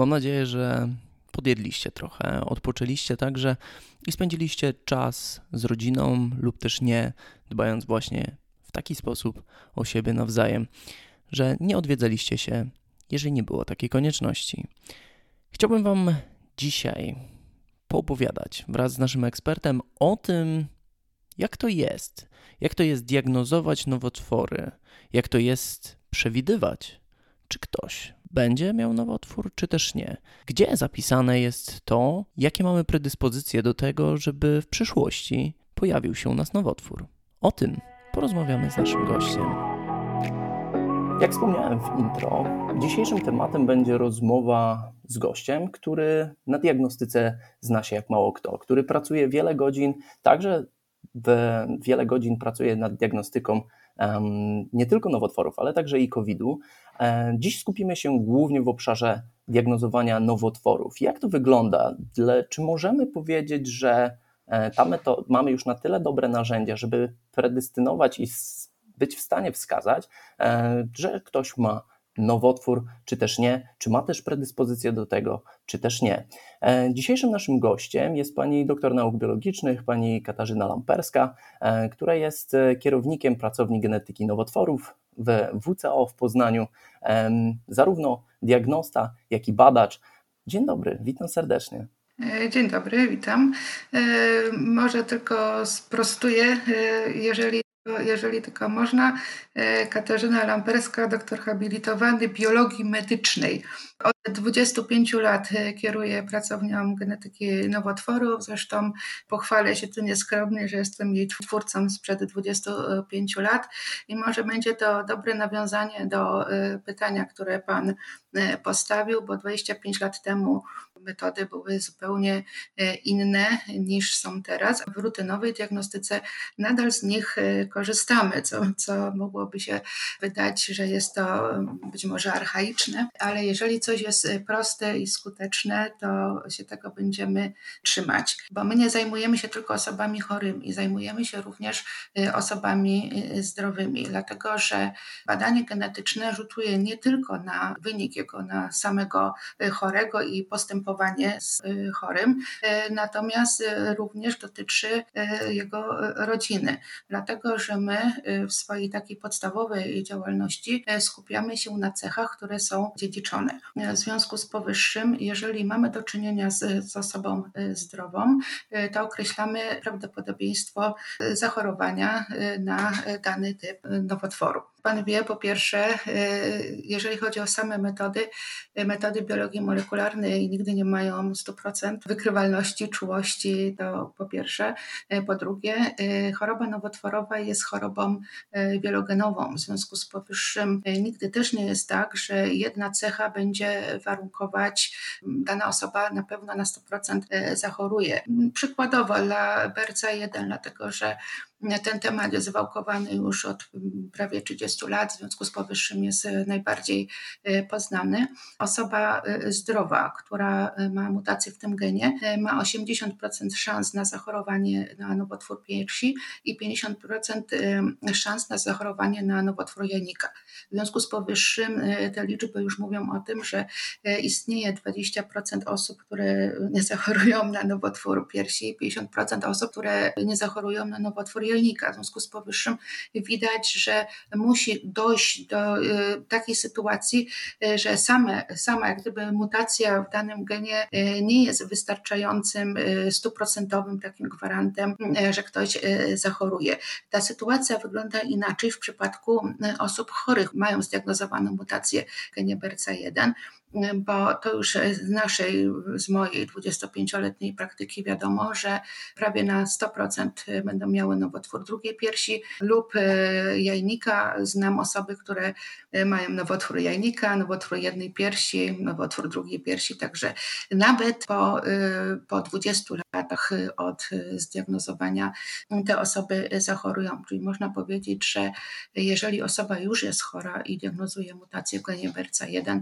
Mam nadzieję, że podjedliście trochę, odpoczęliście także i spędziliście czas z rodziną lub też nie, dbając właśnie w taki sposób o siebie nawzajem, że nie odwiedzaliście się, jeżeli nie było takiej konieczności. Chciałbym Wam dzisiaj poopowiadać wraz z naszym ekspertem o tym, jak to jest, jak to jest diagnozować nowotwory, jak to jest przewidywać, czy ktoś będzie miał nowotwór, czy też nie. Gdzie zapisane jest to, jakie mamy predyspozycje do tego, żeby w przyszłości pojawił się u nas nowotwór. O tym porozmawiamy z naszym gościem. Jak wspomniałem w intro, dzisiejszym tematem będzie rozmowa z gościem, który na diagnostyce zna się jak mało kto, który pracuje wiele godzin, także wiele godzin pracuje nad diagnostyką nie tylko nowotworów, ale także i COVID-u. E, dziś skupimy się głównie w obszarze diagnozowania nowotworów. Jak to wygląda? Czy możemy powiedzieć, że e, ta metoda, mamy już na tyle dobre narzędzia, żeby predystynować i być w stanie wskazać, e, że ktoś ma nowotwór, czy też nie, czy ma też predyspozycję do tego, czy też nie. E, dzisiejszym naszym gościem jest pani doktor nauk biologicznych, pani Katarzyna Lamperska, e, która jest kierownikiem pracowni genetyki nowotworów w WCO w Poznaniu, zarówno diagnosta, jak i badacz. Dzień dobry, witam serdecznie. Dzień dobry, witam. Może tylko sprostuję, jeżeli jeżeli tylko można, e, Katarzyna Lamperska, doktor habilitowany biologii medycznej. Od 25 lat e, kieruję pracownią genetyki nowotworów. Zresztą pochwalę się tu nieskromnie, że jestem jej twórcą sprzed 25 lat i może będzie to dobre nawiązanie do e, pytania, które Pan postawił, bo 25 lat temu metody były zupełnie e, inne niż są teraz. W rutynowej diagnostyce nadal z nich e, korzystamy, co, co mogłoby się wydać, że jest to być może archaiczne, ale jeżeli coś jest e, proste i skuteczne, to się tego będziemy trzymać, bo my nie zajmujemy się tylko osobami chorymi, zajmujemy się również osobami zdrowymi, dlatego że badanie genetyczne rzutuje nie tylko na wynik jego, na samego chorego i postępowanie, postępowanie z y, chorym, y, natomiast y, również dotyczy jego rodziny, dlatego że my w swojej takiej podstawowej działalności skupiamy się na cechach, które są dziedziczone. W związku z powyższym, jeżeli mamy do czynienia z, z osobą zdrową, to określamy prawdopodobieństwo zachorowania na dany typ nowotworu. Pan wie, po pierwsze, jeżeli chodzi o same metody, metody biologii molekularnej nigdy nie mają 100% wykrywalności, czułości, to po pierwsze. E, po drugie, choroba nowotworowa jest chorobą wielogenową. W związku z powyższym nigdy też nie jest tak, że jedna cecha będzie warunkować, dana osoba na pewno na 100% zachoruje. Przykładowo dla BRCA1, dlatego że ten temat jest wałkowany już od prawie 30 lat, w związku z powyższym jest najbardziej poznany. Osoba zdrowa, która ma mutację w tym genie, ma 80% szans na zachorowanie na nowotwór piersi i 50% szans na zachorowanie na nowotwór jajnika. W związku z powyższym te liczby już mówią o tym, że istnieje 20% osób, które nie zachorują na nowotwór piersi i 50% osób, które nie zachorują na nowotwór jajnika. W związku z powyższym widać, że musi dojść do takiej sytuacji, że same, sama jak gdyby mutacja w danym genie e, nie jest wystarczającym stuprocentowym takim gwarantem, że ktoś zachoruje. Ta sytuacja wygląda inaczej w przypadku osób chorych, mają zdiagnozowaną mutację genie BRCA1 bo to już z naszej, z mojej 25-letniej praktyki wiadomo, że prawie na 100% będą miały nowotwór drugiej piersi lub e, jajnika. Znam osoby, które e, mają nowotwór jajnika, nowotwór jednej piersi, nowotwór drugiej piersi, także nawet po, e, po 20 latach od zdiagnozowania te osoby zachorują. Czyli można powiedzieć, że jeżeli osoba już jest chora i diagnozuje mutację genie BRCA1,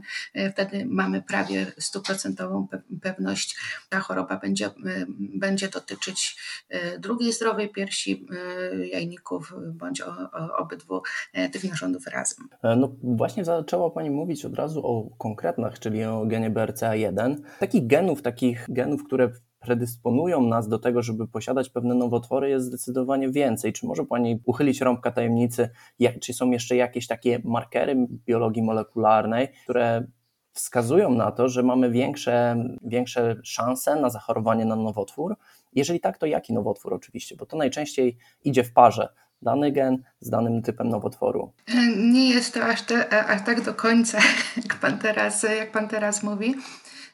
wtedy mamy prawie stuprocentową pewność, ta choroba będzie, będzie dotyczyć drugiej zdrowej piersi, jajników bądź obydwu tych narządów razem. No właśnie zaczęła Pani mówić od razu o konkretnych, czyli o genie BRCA1. Takich genów, takich genów, które predysponują nas do tego, żeby posiadać pewne nowotwory, jest zdecydowanie więcej. Czy może Pani uchylić rąbka tajemnicy, jak, czy są jeszcze jakieś takie markery biologii molekularnej, które wskazują na to, że mamy większe, większe szanse na zachorowanie na nowotwór? Jeżeli tak, to jaki nowotwór oczywiście? Bo to najczęściej idzie w parze dany gen z danym typem nowotworu. Nie jest to aż, te, aż tak do końca, jak pan teraz, jak pan teraz mówi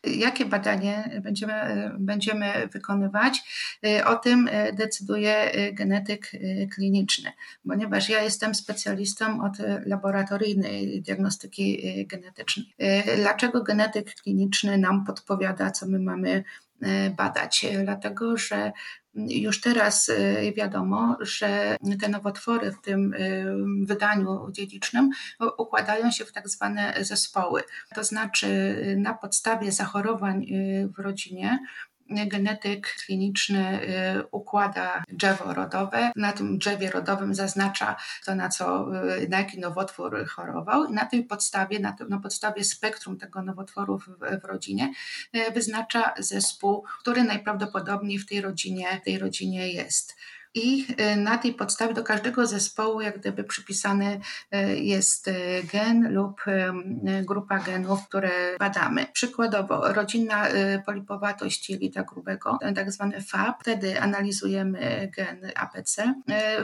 jakie badanie będziemy, będziemy wykonywać, o tym decyduje genetyk kliniczny, ponieważ ja jestem specjalistą od laboratoryjnej diagnostyki genetycznej. Dlaczego genetyk kliniczny nam podpowiada, co my mamy badać? Dlatego, że już teraz y, wiadomo, że te nowotwory w tym y, wydaniu dziedzicznym układają się w tak zwane zespoły. To znaczy na podstawie zachorowań w rodzinie genetyk kliniczny y, układa drzewo rodowe. Na tym drzewie rodowym zaznacza to, na, co, y, na jaki nowotwór chorował i na tej podstawie, na, na podstawie spektrum tego nowotworu w, w rodzinie y, wyznacza zespół, który najprawdopodobniej w tej rodzinie, tej rodzinie jest i y, na tej podstawie do każdego zespołu jak gdyby przypisany y, jest y, gen lub grupa genów, które badamy. Przykładowo rodzinna polipowatość jelita grubego, tak zwany FAB, wtedy analizujemy gen APC.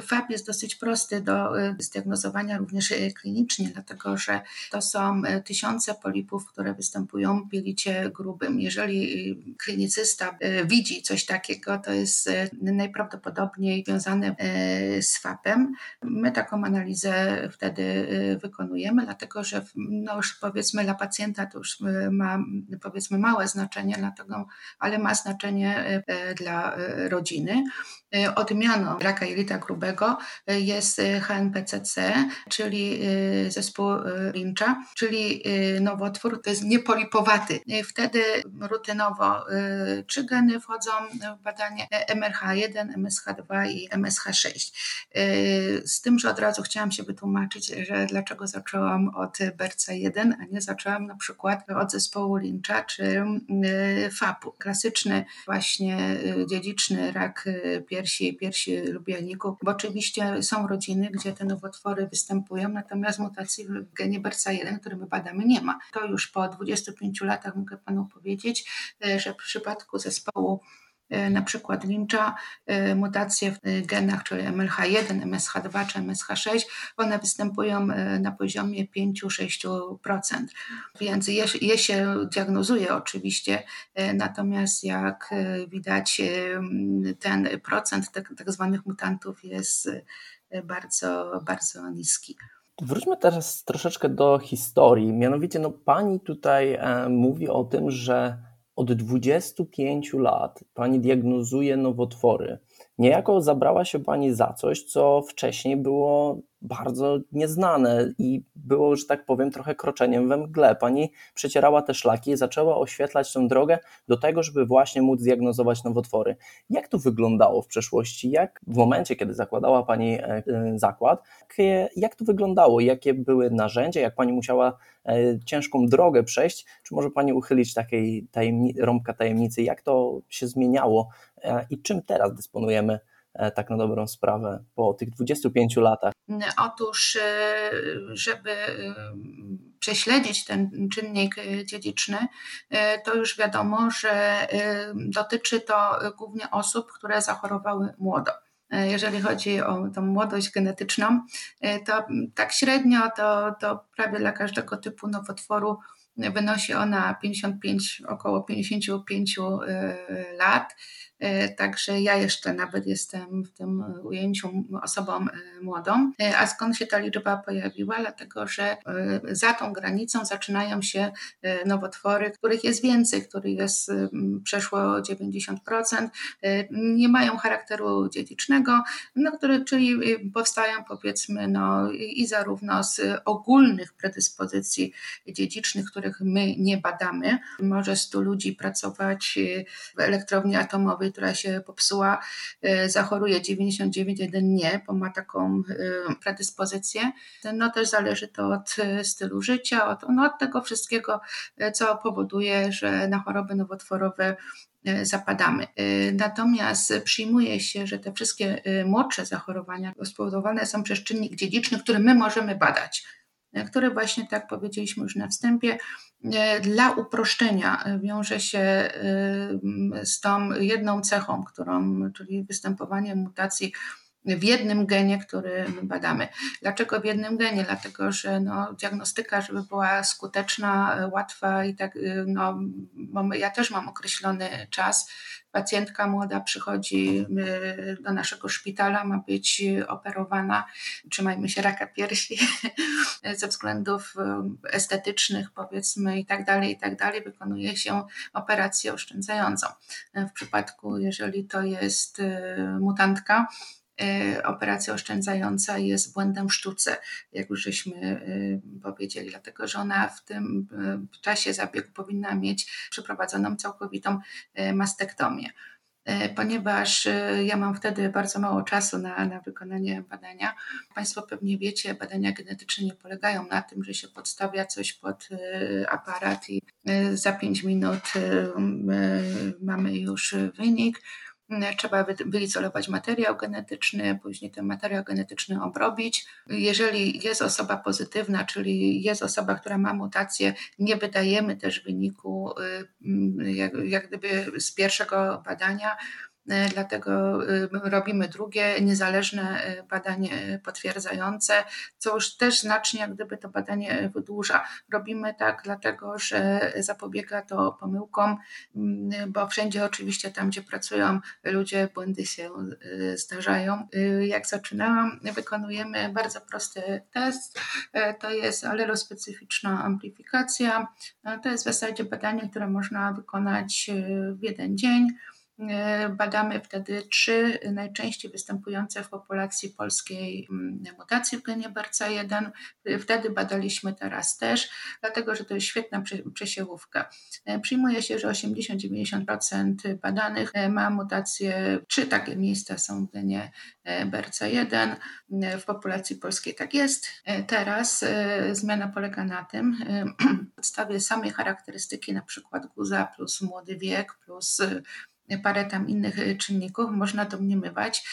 FAB jest dosyć prosty do zdiagnozowania również klinicznie, dlatego że to są tysiące polipów, które występują w jelicie grubym. Jeżeli klinicysta widzi coś takiego, to jest najprawdopodobniej związane e, z FAP-em. My taką analizę wtedy e, wykonujemy, dlatego że no już powiedzmy dla pacjenta to już e, ma powiedzmy małe znaczenie, dlatego, ale ma znaczenie dla rodziny. Odmianą raka jelita grubego jest HNPCC, czyli zespół Lyncha, czyli nowotwór, to jest niepolipowaty. Wtedy rutynowo trzy geny wchodzą w badanie MRH1, MSH2 i MSH6. Y, z tym, że od razu chciałam się wytłumaczyć, że dlaczego zaczęłam od BRCA1, a nie zaczęłam na przykład od zespołu Lyncha czy y, FAP-u. Klasyczny właśnie y, dziedziczny rak piersi, piersi lubielników, bo oczywiście są rodziny, gdzie te nowotwory występują, natomiast mutacji w genie BRCA1, który my badamy, nie ma. To już po 25 latach mogę Panu powiedzieć, że w przypadku zespołu na przykład Lyncha, e, mutacje w genach, czyli MLH1, MSH2 czy MSH6, one występują e, na poziomie 5-6%. Więc je, je się diagnozuje oczywiście, natomiast jak widać ten procent tak, tak zwanych mutantów jest bardzo, bardzo niski. Wróćmy teraz troszeczkę do historii. Mianowicie, no, pani tutaj e, mówi o tym, że od 25 lat pani diagnozuje nowotwory. Niejako zabrała się pani za coś, co wcześniej było bardzo nieznane i było, że tak powiem, trochę kroczeniem we mgle. Pani przecierała te szlaki i zaczęła oświetlać tę drogę do tego, żeby właśnie móc diagnozować nowotwory. Jak to wyglądało w przeszłości? Jak w momencie, kiedy zakładała Pani e, e, zakład, jak to wyglądało? Jakie były narzędzia? Jak Pani musiała e, ciężką drogę przejść? Czy może Pani uchylić takiej tajemni rąbka tajemnicy? Jak to się zmieniało i czym teraz dysponujemy tak na dobrą sprawę po tych 25 latach? Otóż, e, żeby e, prześledzić ten czynnik dziedziczny, to już wiadomo, że dotyczy to głównie osób, które zachorowały młodo. Jeżeli chodzi o tą młodość genetyczną, to tak średnio to, to prawie dla każdego typu nowotworu wynosi ona 55, około 55 lat. E, także ja jeszcze nawet jestem w tym ujęciu osobą e, młodą. E, a skąd się ta liczba pojawiła? Dlatego, że za tą granicą zaczynają się nowotwory, których jest więcej, których jest przeszło 90%, nie mają charakteru dziedzicznego, no, które, czyli powstają powiedzmy no, i zarówno z ogólnych predyspozycji dziedzicznych, których my nie badamy. Może 100 ludzi pracować w elektrowni atomowej, która się popsuła, zachoruje 99, jeden nie, bo ma taką predyspozycję. No też zależy to od stylu życia, od, no od tego wszystkiego, co powoduje, że na choroby nowotworowe E, zapadamy. E, natomiast przyjmuje się, że te wszystkie e, młodsze zachorowania spowodowane są przez czynnik dziedziczny, który my możemy badać, który właśnie, tak powiedzieliśmy już na wstępie, dla uproszczenia wiąże się z tą jedną cechą, którą, czyli występowaniem mutacji w jednym genie, który my badamy. Dlaczego w jednym genie? Dlatego, że no, diagnostyka, żeby była skuteczna, łatwa i tak, y, no, ja też mam określony czas. Pacjentka młoda przychodzi y, do naszego szpitala, ma być operowana, trzymajmy się raka piersi, ze względów y, estetycznych, powiedzmy, i tak dalej, i tak dalej, wykonuje się operację oszczędzającą. W przypadku, jeżeli to jest mutantka, E, operacja oszczędzająca jest błędem w sztuce, jak już żeśmy e, powiedzieli, dlatego że ona w tym e, czasie zabiegu powinna mieć przeprowadzoną całkowitą mastektomię. Ponieważ ja mam wtedy bardzo mało czasu na, na wykonanie badania. Państwo pewnie wiecie, badania genetyczne nie polegają na tym, że się podstawia coś pod aparat i za 5 minut mamy już wynik Trzeba wyizolować materiał genetyczny, później ten materiał genetyczny obrobić. Jeżeli jest osoba pozytywna, czyli jest osoba, która ma mutację, nie wydajemy też wyniku y, jak, jak gdyby z pierwszego badania, dlatego y, robimy drugie niezależne e, badanie potwierdzające, co już też znacznie jak gdyby to badanie wydłuża. Robimy tak dlatego, że zapobiega to pomyłkom, mm, bo wszędzie oczywiście tam, gdzie pracują ludzie, błędy się zdarzają. Jak zaczynałam, wykonujemy bardzo prosty test, e, to jest alelospecyficzna amplifikacja. To jest w zasadzie badanie, które można wykonać w jeden dzień. E, badamy wtedy trzy najczęściej występujące w populacji polskiej mm, mutacje w genie BRCA1. Wtedy badaliśmy teraz też, dlatego że to jest świetna przesiewówka. E, przyjmuje się, że 80-90% badanych e, ma mutacje, trzy takie miejsca są w genie BRCA1. W populacji polskiej tak jest. Teraz zmiana polega na tym, w podstawie samej charakterystyki, na przykład guza plus młody wiek plus parę tam innych y, czynników, można domniemywać,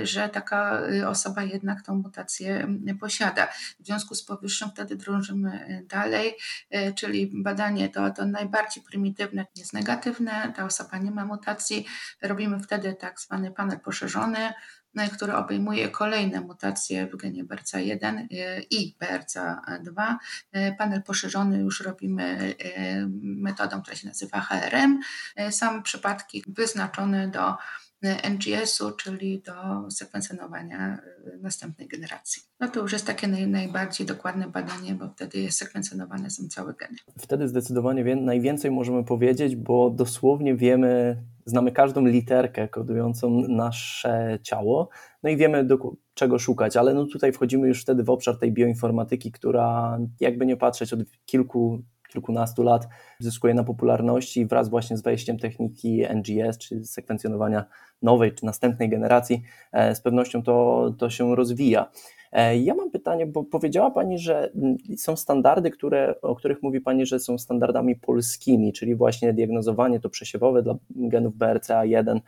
y, że taka y, osoba jednak tą mutację posiada. W związku z powyższym wtedy drążymy dalej, czyli badanie to, to najbardziej prymitywne jest negatywne, ta osoba nie ma mutacji, robimy wtedy tak zwany panel poszerzony, który obejmuje kolejne mutacje w genie BRCA1 y, i BRCA2. Y, panel poszerzony już robimy y, metodą, która się nazywa HRM. Są przypadki wyznaczone do NGS-u, czyli do sekwencjonowania następnej generacji. No to już jest takie naj, najbardziej dokładne badanie, bo wtedy jest sekwencjonowane są całe geny. Wtedy zdecydowanie najwięcej możemy powiedzieć, bo dosłownie wiemy, znamy każdą literkę kodującą nasze ciało, no i wiemy do czego szukać, ale no tutaj wchodzimy już wtedy w obszar tej bioinformatyki, która jakby nie patrzeć od kilku kilkunastu lat zyskuje na popularności wraz właśnie z wejściem techniki NGS, czy sekwencjonowania nowej czy następnej generacji, e, z pewnością to, to się rozwija. E, ja mam pytanie, bo powiedziała Pani, że są standardy, które, o których mówi Pani, że są standardami polskimi, czyli właśnie diagnozowanie to przesiewowe dla genów BRCA1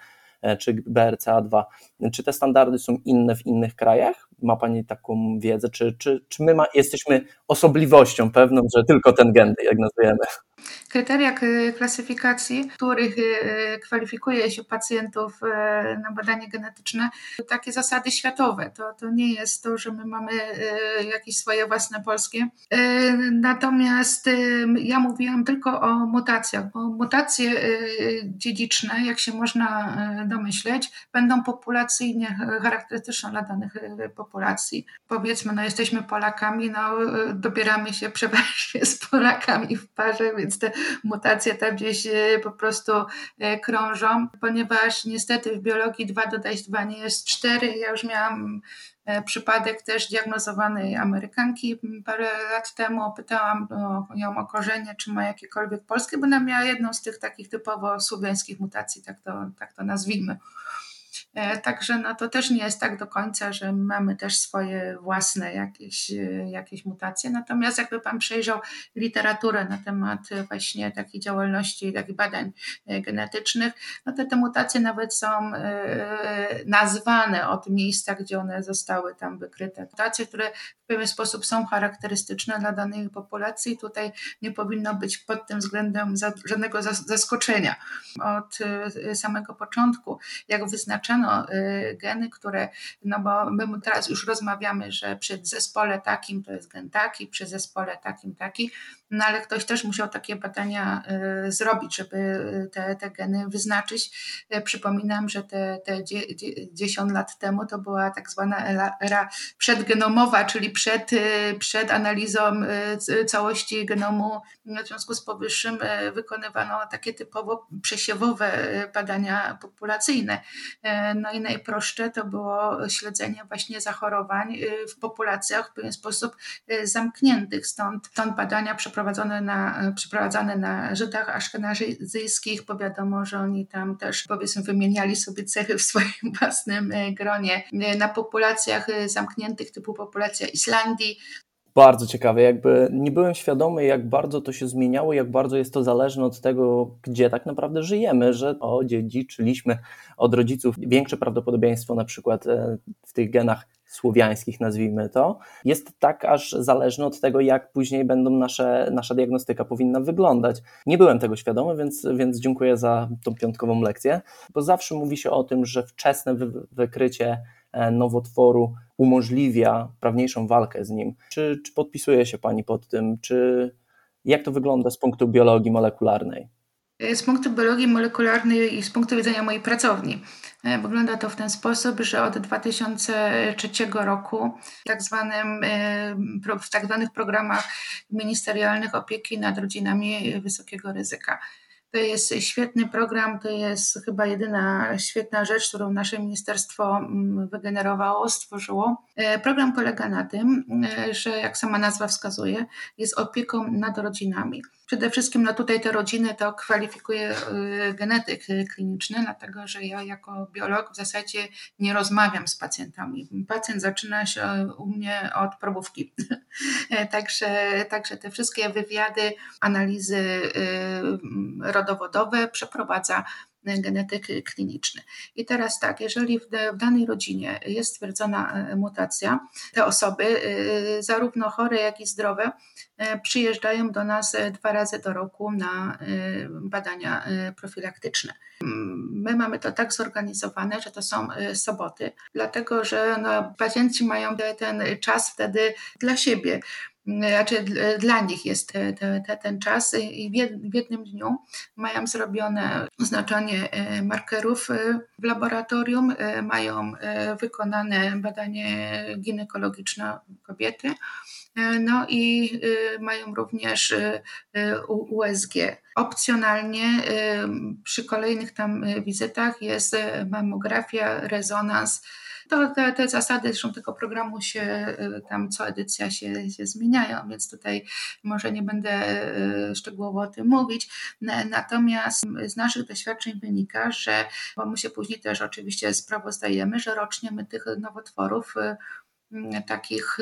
e, czy BRCA2. Czy te standardy są inne w innych krajach? Ma Pani taką wiedzę? Czy, czy, czy my ma, jesteśmy osobliwością pewną, że tylko ten gen diagnozujemy? Kryteria klasyfikacji, których y, kwalifikuje się pacjentów y, na badanie genetyczne, to takie zasady światowe. To, to nie jest to, że my mamy y, jakieś swoje własne polskie. Natomiast ja mówiłam tylko o mutacjach, bo mutacje dziedziczne, jak się można domyśleć, będą populacyjnie charakterystyczne dla danych populacji. Powiedzmy, no jesteśmy Polakami, no dobieramy się przeważnie z Polakami w parze, więc więc te mutacje tam gdzieś po prostu krążą, ponieważ niestety w biologii 2 dodać 2 nie jest 4. Ja już miałam przypadek też diagnozowanej Amerykanki parę lat temu. Pytałam ją o korzenie, czy ma jakiekolwiek polskie, bo ona miała jedną z tych takich typowo słowiańskich mutacji, tak to, tak to nazwijmy. E, także no to też nie jest tak do końca, że mamy też swoje własne jakieś, e, jakieś mutacje. Natomiast jakby Pan przejrzał literaturę na temat właśnie takiej działalności, takich badań e, genetycznych, no to te mutacje nawet są nazwane od miejsca, gdzie one zostały tam wykryte. Mutacje, które w pewien sposób są charakterystyczne dla danej populacji. Tutaj nie powinno być pod tym względem żadnego zaskoczenia. Od samego początku, jak wyznaczano Y, geny, które, no bo my teraz już rozmawiamy, że przy zespole takim to jest gen taki, przy zespole takim taki, no ale ktoś też musiał takie badania y, zrobić, żeby te, te geny wyznaczyć. Y, przypominam, że te, te 10 lat temu to była tak zwana era przedgenomowa, czyli przed, przed analizą całości genomu. W związku z powyższym wykonywano takie typowo przesiewowe badania populacyjne. No i najprostsze to było śledzenie właśnie zachorowań y, w populacjach w pewien sposób y, zamkniętych. Stąd, stąd badania przeprowadzone na, przeprowadzane na Żydach aszkenazyjskich, bo wiadomo, że oni tam też powiedzmy wymieniali sobie cechy w swoim własnym y, gronie. Na populacjach zamkniętych typu populacja Islandii, bardzo ciekawe. Jakby nie byłem świadomy, jak bardzo to się zmieniało, jak bardzo jest to zależne od tego, gdzie tak naprawdę żyjemy, że o, dziedziczyliśmy od rodziców większe prawdopodobieństwo na przykład e, w tych genach słowiańskich, nazwijmy to, jest tak aż zależne od tego, jak później będą nasze, nasza diagnostyka powinna wyglądać. Nie byłem tego świadomy, więc, więc dziękuję za tą piątkową lekcję, bo zawsze mówi się o tym, że wczesne wy, wykrycie nowotworu umożliwia prawniejszą walkę z nim. Czy, czy podpisuje się Pani pod tym? Czy jak to wygląda z punktu biologii molekularnej? Z punktu biologii molekularnej i z punktu widzenia mojej pracowni. E, wygląda to w ten sposób, że od 2003 roku w tak, zwanym, e, w tak zwanych programach ministerialnych opieki nad rodzinami wysokiego ryzyka to jest świetny program, to jest chyba jedyna świetna rzecz, którą nasze ministerstwo mm, wygenerowało, stworzyło. E, program polega na tym, e, że jak sama nazwa wskazuje, jest opieką nad rodzinami. Przede wszystkim no tutaj te rodziny to kwalifikuje y, genetyk kliniczny, dlatego że ja jako biolog w zasadzie nie rozmawiam z pacjentami. Pacjent zaczyna się u mnie od probówki. także, także te wszystkie wywiady, analizy y, rodowodowe przeprowadza genetyk kliniczny. I teraz tak, jeżeli w, w danej rodzinie jest stwierdzona mutacja, te osoby, zarówno chore, jak i zdrowe, przyjeżdżają do nas dwa razy do roku na badania profilaktyczne. My mamy to tak zorganizowane, że to są soboty, dlatego że no, pacjenci mają ten czas wtedy dla siebie. Znaczy dla nich jest te, te, ten czas. I w jednym dniu mają zrobione oznaczanie e, markerów e, w laboratorium, e, mają wykonane badanie ginekologiczne kobiety, no i mają również USG. Opcjonalnie przy kolejnych tam wizytach jest mammografia, rezonans, to te, te zasady zresztą tego programu się y, tam co edycja się, się zmieniają, więc tutaj może nie będę y, szczegółowo o tym mówić. Natomiast z naszych doświadczeń wynika, że, bo my się później też oczywiście sprawozdajemy, że rocznie my tych nowotworów y, takich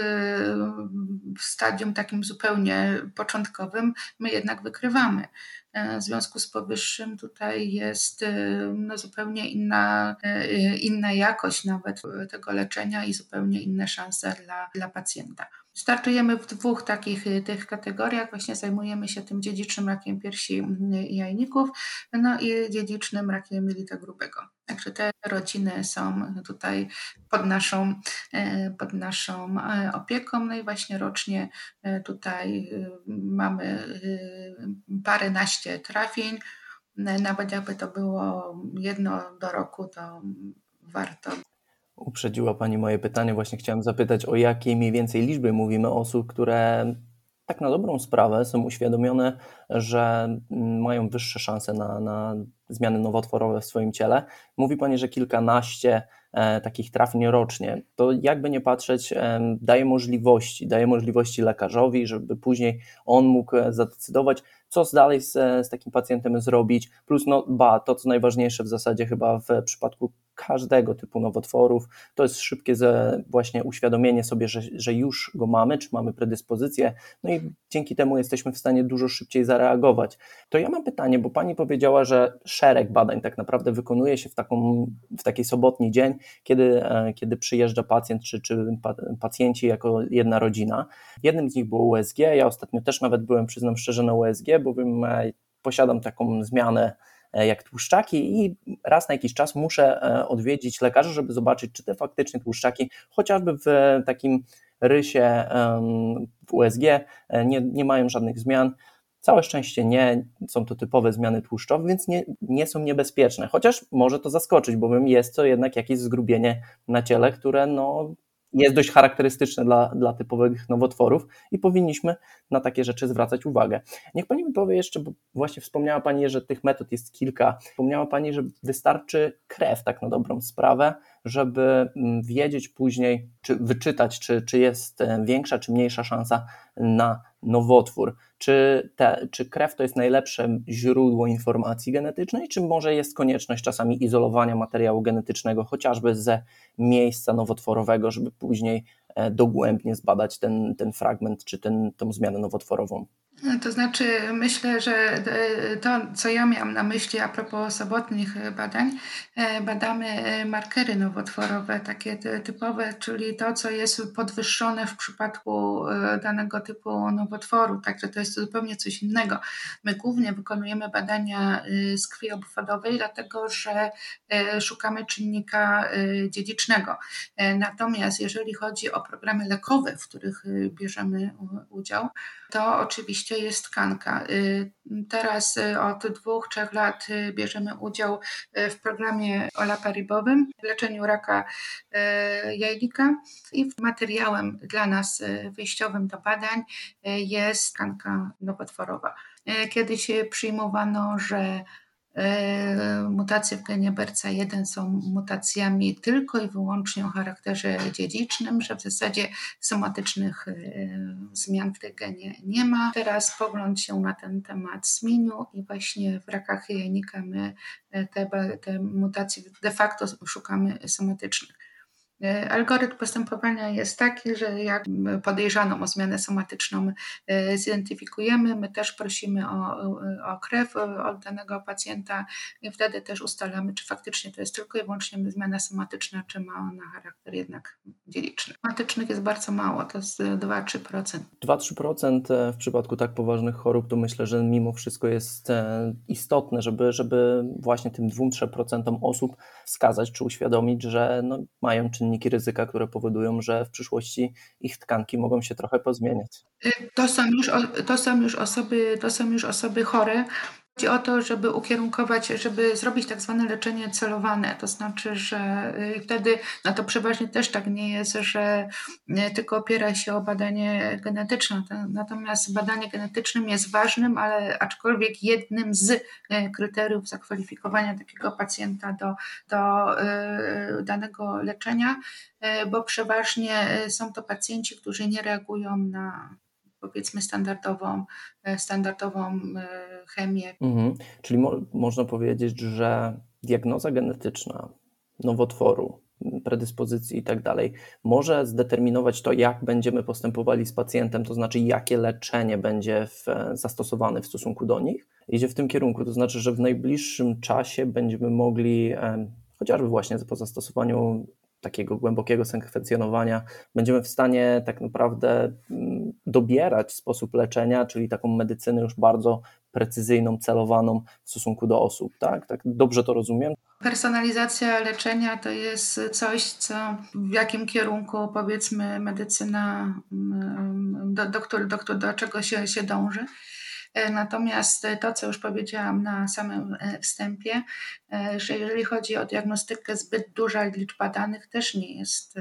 w stadium takim zupełnie początkowym my jednak wykrywamy. E, w związku z powyższym tutaj jest e, no, zupełnie inna, e, inna jakość nawet tego leczenia i zupełnie inne szanse dla, dla pacjenta. Startujemy w dwóch takich tych kategoriach. Właśnie zajmujemy się tym dziedzicznym rakiem piersi i jajników, no i dziedzicznym rakiem jelita grubego. Także te rodziny są tutaj pod naszą, pod naszą opieką. No i właśnie rocznie tutaj mamy paręnaście trafień. Nawet jakby to było jedno do roku, to warto. Uprzedziła Pani moje pytanie. Właśnie chciałem zapytać, o jakiej mniej więcej liczbie mówimy osób, które tak na dobrą sprawę są uświadomione, że mają wyższe szanse na, na zmiany nowotworowe w swoim ciele. Mówi Pani, że kilkanaście e, takich trafień rocznie. To jakby nie patrzeć, e, daje możliwości, daje możliwości lekarzowi, żeby później on mógł e, zadecydować, co dalej z, z takim pacjentem zrobić. Plus, no, ba, to co najważniejsze w zasadzie chyba w przypadku każdego typu nowotworów, to jest szybkie właśnie uświadomienie sobie, że, że już go mamy, czy mamy predyspozycję, no i dzięki temu jesteśmy w stanie dużo szybciej zareagować. To ja mam pytanie, bo Pani powiedziała, że szereg badań tak naprawdę wykonuje się w, taką, w taki sobotni dzień, kiedy, e, kiedy przyjeżdża pacjent, czy, czy pacjenci jako jedna rodzina. Jednym z nich było USG, ja ostatnio też nawet byłem, przyznam szczerze, na USG, bowiem e, posiadam taką zmianę jak tłuszczaki i raz na jakiś czas muszę e, odwiedzić lekarza, żeby zobaczyć, czy te faktycznie tłuszczaki, chociażby w takim rysie w USG, e, nie, nie mają żadnych zmian. Całe szczęście nie, są to typowe zmiany tłuszczowe, więc nie, nie są niebezpieczne, chociaż może to zaskoczyć, bowiem jest to jednak jakieś zgrubienie na ciele, które no, jest dość charakterystyczne dla, dla typowych nowotworów i powinniśmy na takie rzeczy zwracać uwagę. Niech Pani mi powie jeszcze, bo właśnie wspomniała Pani, że tych metod jest kilka. Wspomniała Pani, że wystarczy krew tak na dobrą sprawę, żeby mm, wiedzieć później, czy wyczytać, czy, czy jest e, większa, czy mniejsza szansa na nowotwór. Czy, te, czy krew to jest najlepsze źródło informacji genetycznej, czy może jest konieczność czasami izolowania materiału genetycznego, chociażby ze miejsca nowotworowego, żeby później e, dogłębnie zbadać ten, ten fragment czy ten, zmianę nowotworową? To znaczy, myślę, że e, to, co ja miałam na myśli a propos sobotnich badań, e, badamy e, markery nowotworowe, takie typowe, czyli to, co jest podwyższone w przypadku danego typu nowotworu, także to jest zupełnie coś innego. My głównie wykonujemy badania z krwi obwodowej, dlatego że szukamy czynnika dziedzicznego. Natomiast jeżeli chodzi o programy lekowe, w których bierzemy udział, to oczywiście jest tkanka. Y, teraz y, od dwóch, trzech lat y, bierzemy udział w programie olaparibowym w leczeniu raka jajnika i materiałem dla nas wyjściowym do badań jest tkanka nowotworowa. Kiedyś przyjmowano, że mutacje w genie BRCA1 są mutacjami tylko i wyłącznie o charakterze dziedzicznym, że w zasadzie somatycznych e, zmian w tym genie nie ma. Teraz pogląd się na ten temat zmienił i właśnie w rakach jajnika my e, te, te mutacje de facto szukamy somatycznych. E, algorytm postępowania jest taki, że jak podejrzaną o zmianę somatyczną e, zidentyfikujemy, my też prosimy o, o krew od danego pacjenta i wtedy też ustalamy, czy faktycznie to jest tylko i wyłącznie zmiana somatyczna, czy ma ona charakter jednak dziedziczny. Somatycznych jest bardzo mało, to jest 2-3%. 2-3% e, w przypadku tak poważnych chorób, to myślę, że mimo wszystko jest istotne, żeby, żeby właśnie tym 2-3% osób wskazać, czy uświadomić, że no, mają czynnik czynniki ryzyka, które powodują, że w przyszłości ich tkanki mogą się trochę pozmieniać. To są już, to są już, osoby, to są już osoby chore, Chodzi o to, żeby ukierunkować, żeby zrobić tak zwane leczenie celowane. To znaczy, że y, wtedy, no to przeważnie też tak nie jest, że y, tylko opiera się o badanie genetyczne. Natomiast badanie genetycznym jest ważnym, ale aczkolwiek jednym z y, kryteriów zakwalifikowania takiego pacjenta do, do danego leczenia, bo przeważnie są to pacjenci, którzy nie reagują na powiedzmy standardową, e, standardową e, chemię. Mhm. Czyli mo można powiedzieć, że diagnoza genetyczna nowotworu, predyspozycji i tak dalej, może zdeterminować to, jak będziemy postępowali z pacjentem, to znaczy jakie leczenie będzie w, zastosowane w stosunku do nich. Idzie w tym kierunku, to znaczy, że w najbliższym czasie będziemy mogli, chociażby właśnie po zastosowaniu takiego głębokiego sekwencjonowania, będziemy w stanie tak naprawdę mm, dobierać sposób leczenia, czyli taką medycynę już bardzo precyzyjną, celowaną w stosunku do osób. Tak, tak dobrze to rozumiem? Personalizacja leczenia to jest coś, co w jakim kierunku powiedzmy medycyna, mm, do, do, do, do czego się, się dąży. E, natomiast to, co już powiedziałam na samym e, wstępie, e, że jeżeli chodzi o diagnostykę, zbyt duża liczba danych też nie jest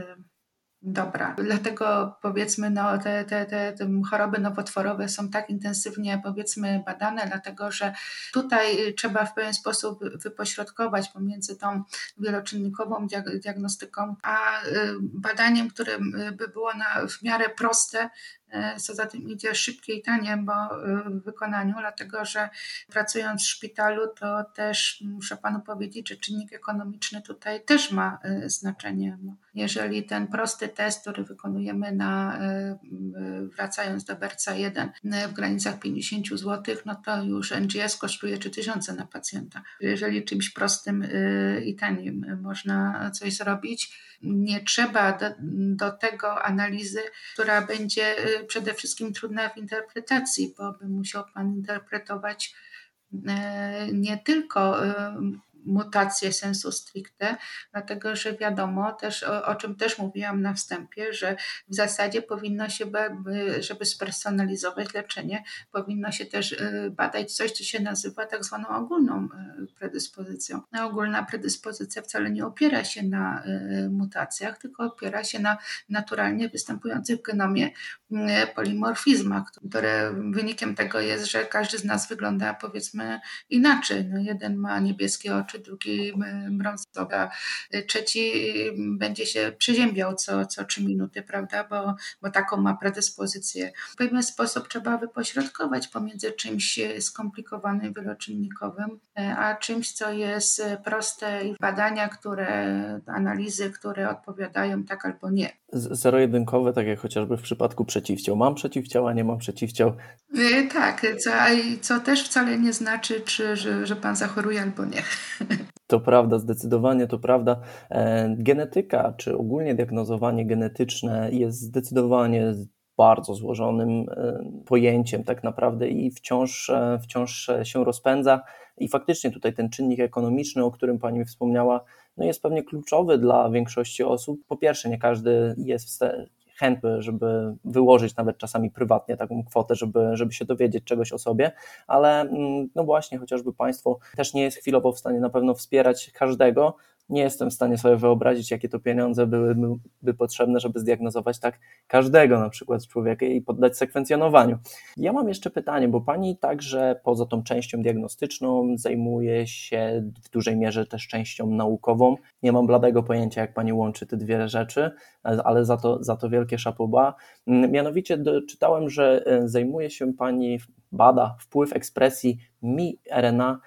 dobra. Dlatego powiedzmy, no, te, te, te, te choroby nowotworowe są tak intensywnie powiedzmy badane, dlatego że tutaj trzeba w pewien sposób wypośrodkować pomiędzy tą wieloczynnikową diagnostyką, a badaniem, które by było na, w miarę proste, E, co za tym idzie szybkie i tanie bo e, w wykonaniu, dlatego że pracując w szpitalu, to też muszę Panu powiedzieć, że czynnik ekonomiczny tutaj też ma e, znaczenie. Jeżeli ten prosty test, który wykonujemy na, wracając do Berca 1 w granicach 50 zł, no to już NGS kosztuje 3000 na pacjenta. Jeżeli czymś prostym i tanim można coś zrobić, nie trzeba do, do tego analizy, która będzie przede wszystkim trudna w interpretacji, bo by musiał Pan interpretować y, nie tylko mutację sensu stricte, dlatego że wiadomo też, o, o, czym też mówiłam na wstępie, że w zasadzie powinno się, żeby spersonalizować leczenie, powinno się też y, badać coś, co się nazywa tak zwaną ogólną y, predyspozycją. A ogólna predyspozycja wcale nie opiera się na y, mutacjach, tylko opiera się na naturalnie występujących w genomie polimorfizmach, które wynikiem tego jest, że każdy z nas wygląda powiedzmy inaczej. No jeden ma niebieskie oczy, drugi brązowe, trzeci będzie się przeziębiał co, co trzy minuty, prawda, bo, bo taką ma predyspozycję. W pewien sposób trzeba wypośrodkować pomiędzy czymś skomplikowanym, wieloczynnikowym, a czymś, co jest proste i badania, które, analizy, które odpowiadają tak albo nie. Zero-jedynkowe, tak jak chociażby w przypadku przeciwciał. Mam przeciwciała, nie mam przeciwciał. Tak, co, co też wcale nie znaczy, czy, że, że pan zachoruje albo nie. To prawda, zdecydowanie to prawda. E, genetyka, czy ogólnie diagnozowanie genetyczne jest zdecydowanie bardzo złożonym e, pojęciem tak naprawdę i wciąż, e, wciąż się rozpędza. I faktycznie tutaj ten czynnik ekonomiczny, o którym Pani wspomniała, no jest pewnie kluczowy dla większości osób. Po pierwsze, nie każdy jest chętny, żeby wyłożyć nawet czasami prywatnie taką kwotę, żeby, żeby się dowiedzieć czegoś o sobie, ale mm, no właśnie, chociażby państwo też nie jest chwilowo w stanie na pewno wspierać każdego, nie jestem w stanie sobie wyobrazić, jakie to pieniądze byłyby potrzebne, żeby zdiagnozować tak każdego na przykład człowieka i poddać sekwencjonowaniu. Ja mam jeszcze pytanie, bo Pani także poza tą częścią diagnostyczną zajmuje się w dużej mierze też częścią naukową. Nie mam bladego pojęcia, jak Pani łączy te dwie rzeczy, ale za to, za to wielkie szapoba. Mianowicie czytałem, że e, zajmuje się Pani, bada wpływ ekspresji mi-RNA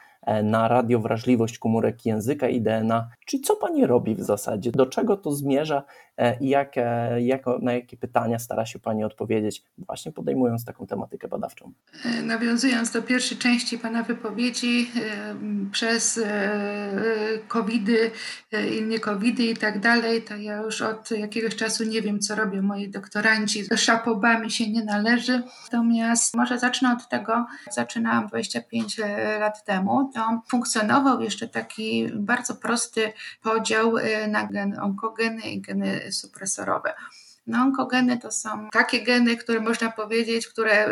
na radiowrażliwość komórek języka i DNA. Czyli co Pani robi w zasadzie? Do czego to zmierza e, i jak, jak, na jakie pytania stara się Pani odpowiedzieć, właśnie podejmując taką tematykę badawczą? E, nawiązując do pierwszej części Pana wypowiedzi, przez covidy i nie covidy i tak dalej, to ja już od jakiegoś czasu nie wiem, co robią moi doktoranci. Szapobami się nie należy. Natomiast może zacznę od tego, zaczynałam 25 lat temu to funkcjonował jeszcze taki bardzo prosty podział na gen onkogeny i geny supresorowe. No, onkogeny to są takie geny, które można powiedzieć, które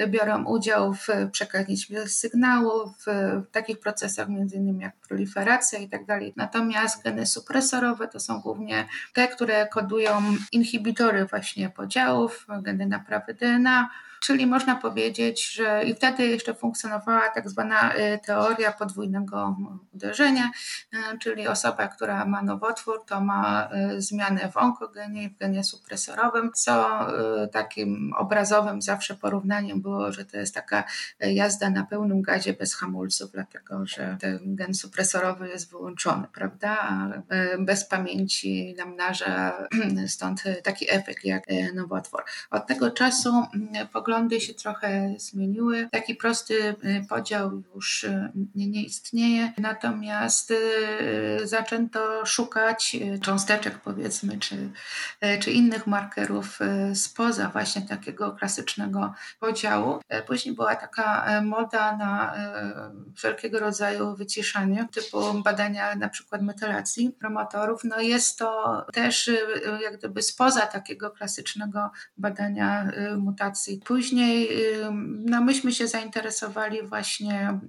y, biorą udział w przekazaniu sygnału, w takich procesach innymi jak proliferacja i tak. Natomiast geny supresorowe to są głównie te, które kodują inhibitory właśnie podziałów, geny naprawy DNA, Czyli można powiedzieć, że i wtedy jeszcze funkcjonowała tak zwana y, teoria podwójnego uderzenia, y, czyli osoba, która ma nowotwór, to ma y, zmianę w onkogenie i w genie supresorowym, co takim obrazowym zawsze porównaniem było, że to jest taka jazda na pełnym gazie bez hamulców, dlatego że ten gen supresorowy jest wyłączony, prawda? Bez pamięci namnaża, stąd taki efekt jak nowotwór. Od tego czasu poglądy się trochę zmieniły. Taki prosty y, podział już y, nie istnieje, natomiast y, zaczęto szukać cząsteczek, powiedzmy, czy, czy innych markerów spoza właśnie takiego klasycznego podziału. Później była taka moda na wszelkiego rodzaju wyciszanie, typu badania na przykład metylacji promotorów. No jest to też jak gdyby spoza takiego klasycznego badania mutacji. Później Później no myśmy się zainteresowali właśnie,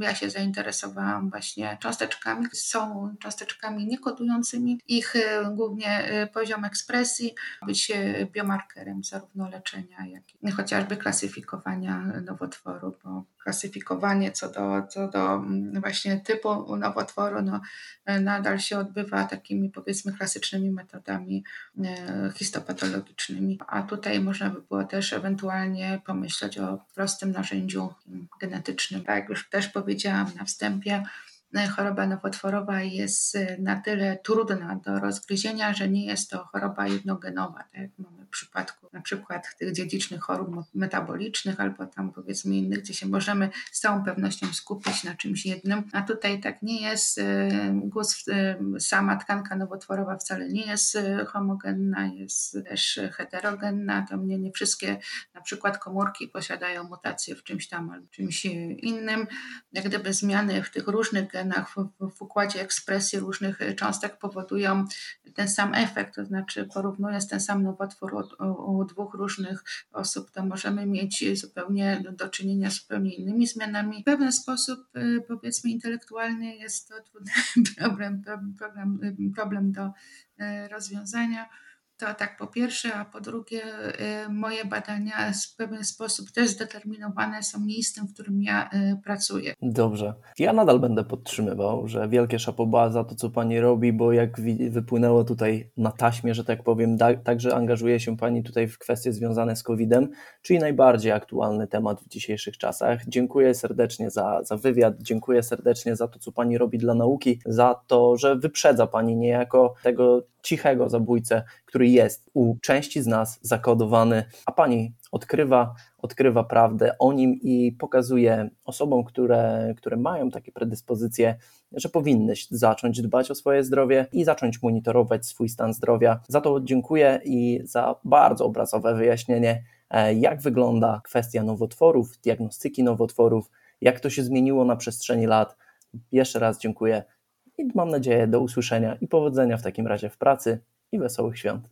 ja się zainteresowałam właśnie cząsteczkami. Są cząsteczkami niekodującymi. Ich głównie poziom ekspresji być biomarkerem zarówno leczenia, jak i chociażby klasyfikowania nowotworu, bo klasyfikowanie co do, co do mm, właśnie typu nowotworu no, nadal się odbywa takimi powiedzmy klasycznymi metodami histopatologicznymi. A tutaj można by było też ewentualnie pomyśleć o prostym narzędziu genetycznym. Tak jak już też powiedziałam na wstępie, choroba nowotworowa jest na tyle trudna do rozgryzienia, że nie jest to choroba jednogenowa, tak jak mamy w przypadku na przykład tych dziedzicznych chorób metabolicznych albo tam powiedzmy innych, gdzie się możemy z całą pewnością skupić na czymś jednym, a tutaj tak nie jest. Głos, sama tkanka nowotworowa wcale nie jest homogenna, jest też heterogenna, to mnie nie wszystkie na przykład komórki posiadają mutacje w czymś tam albo czymś innym. Jak gdyby zmiany w tych różnych genach, w, w układzie ekspresji różnych cząstek powodują ten sam efekt, to znaczy porównując ten sam nowotwór u, u dwóch różnych osób, to możemy mieć zupełnie do czynienia z zupełnie innymi zmianami. W pewien sposób, y, powiedzmy, intelektualny jest to trudny problem, problem, problem do y, rozwiązania. To tak po pierwsze, a po drugie, y, moje badania w pewien sposób też zdeterminowane są miejscem, w którym ja y, pracuję. Dobrze. Ja nadal będę podtrzymywał, że wielkie szapoba za to, co Pani robi, bo jak wypłynęło tutaj na taśmie, że tak powiem, także angażuje się Pani tutaj w kwestie związane z COVID-em, czyli najbardziej aktualny temat w dzisiejszych czasach. Dziękuję serdecznie za, za wywiad, dziękuję serdecznie za to, co Pani robi dla nauki, za to, że wyprzedza Pani niejako tego cichego zabójcę, który jest u części z nas zakodowany, a pani odkrywa, odkrywa prawdę o nim i pokazuje osobom, które, które mają takie predyspozycje, że powinny zacząć dbać o swoje zdrowie i zacząć monitorować swój stan zdrowia. Za to dziękuję i za bardzo obrazowe wyjaśnienie, e, jak wygląda kwestia nowotworów, diagnostyki nowotworów, jak to się zmieniło na przestrzeni lat. Jeszcze raz dziękuję i mam nadzieję do usłyszenia i powodzenia w takim razie w pracy i wesołych świąt.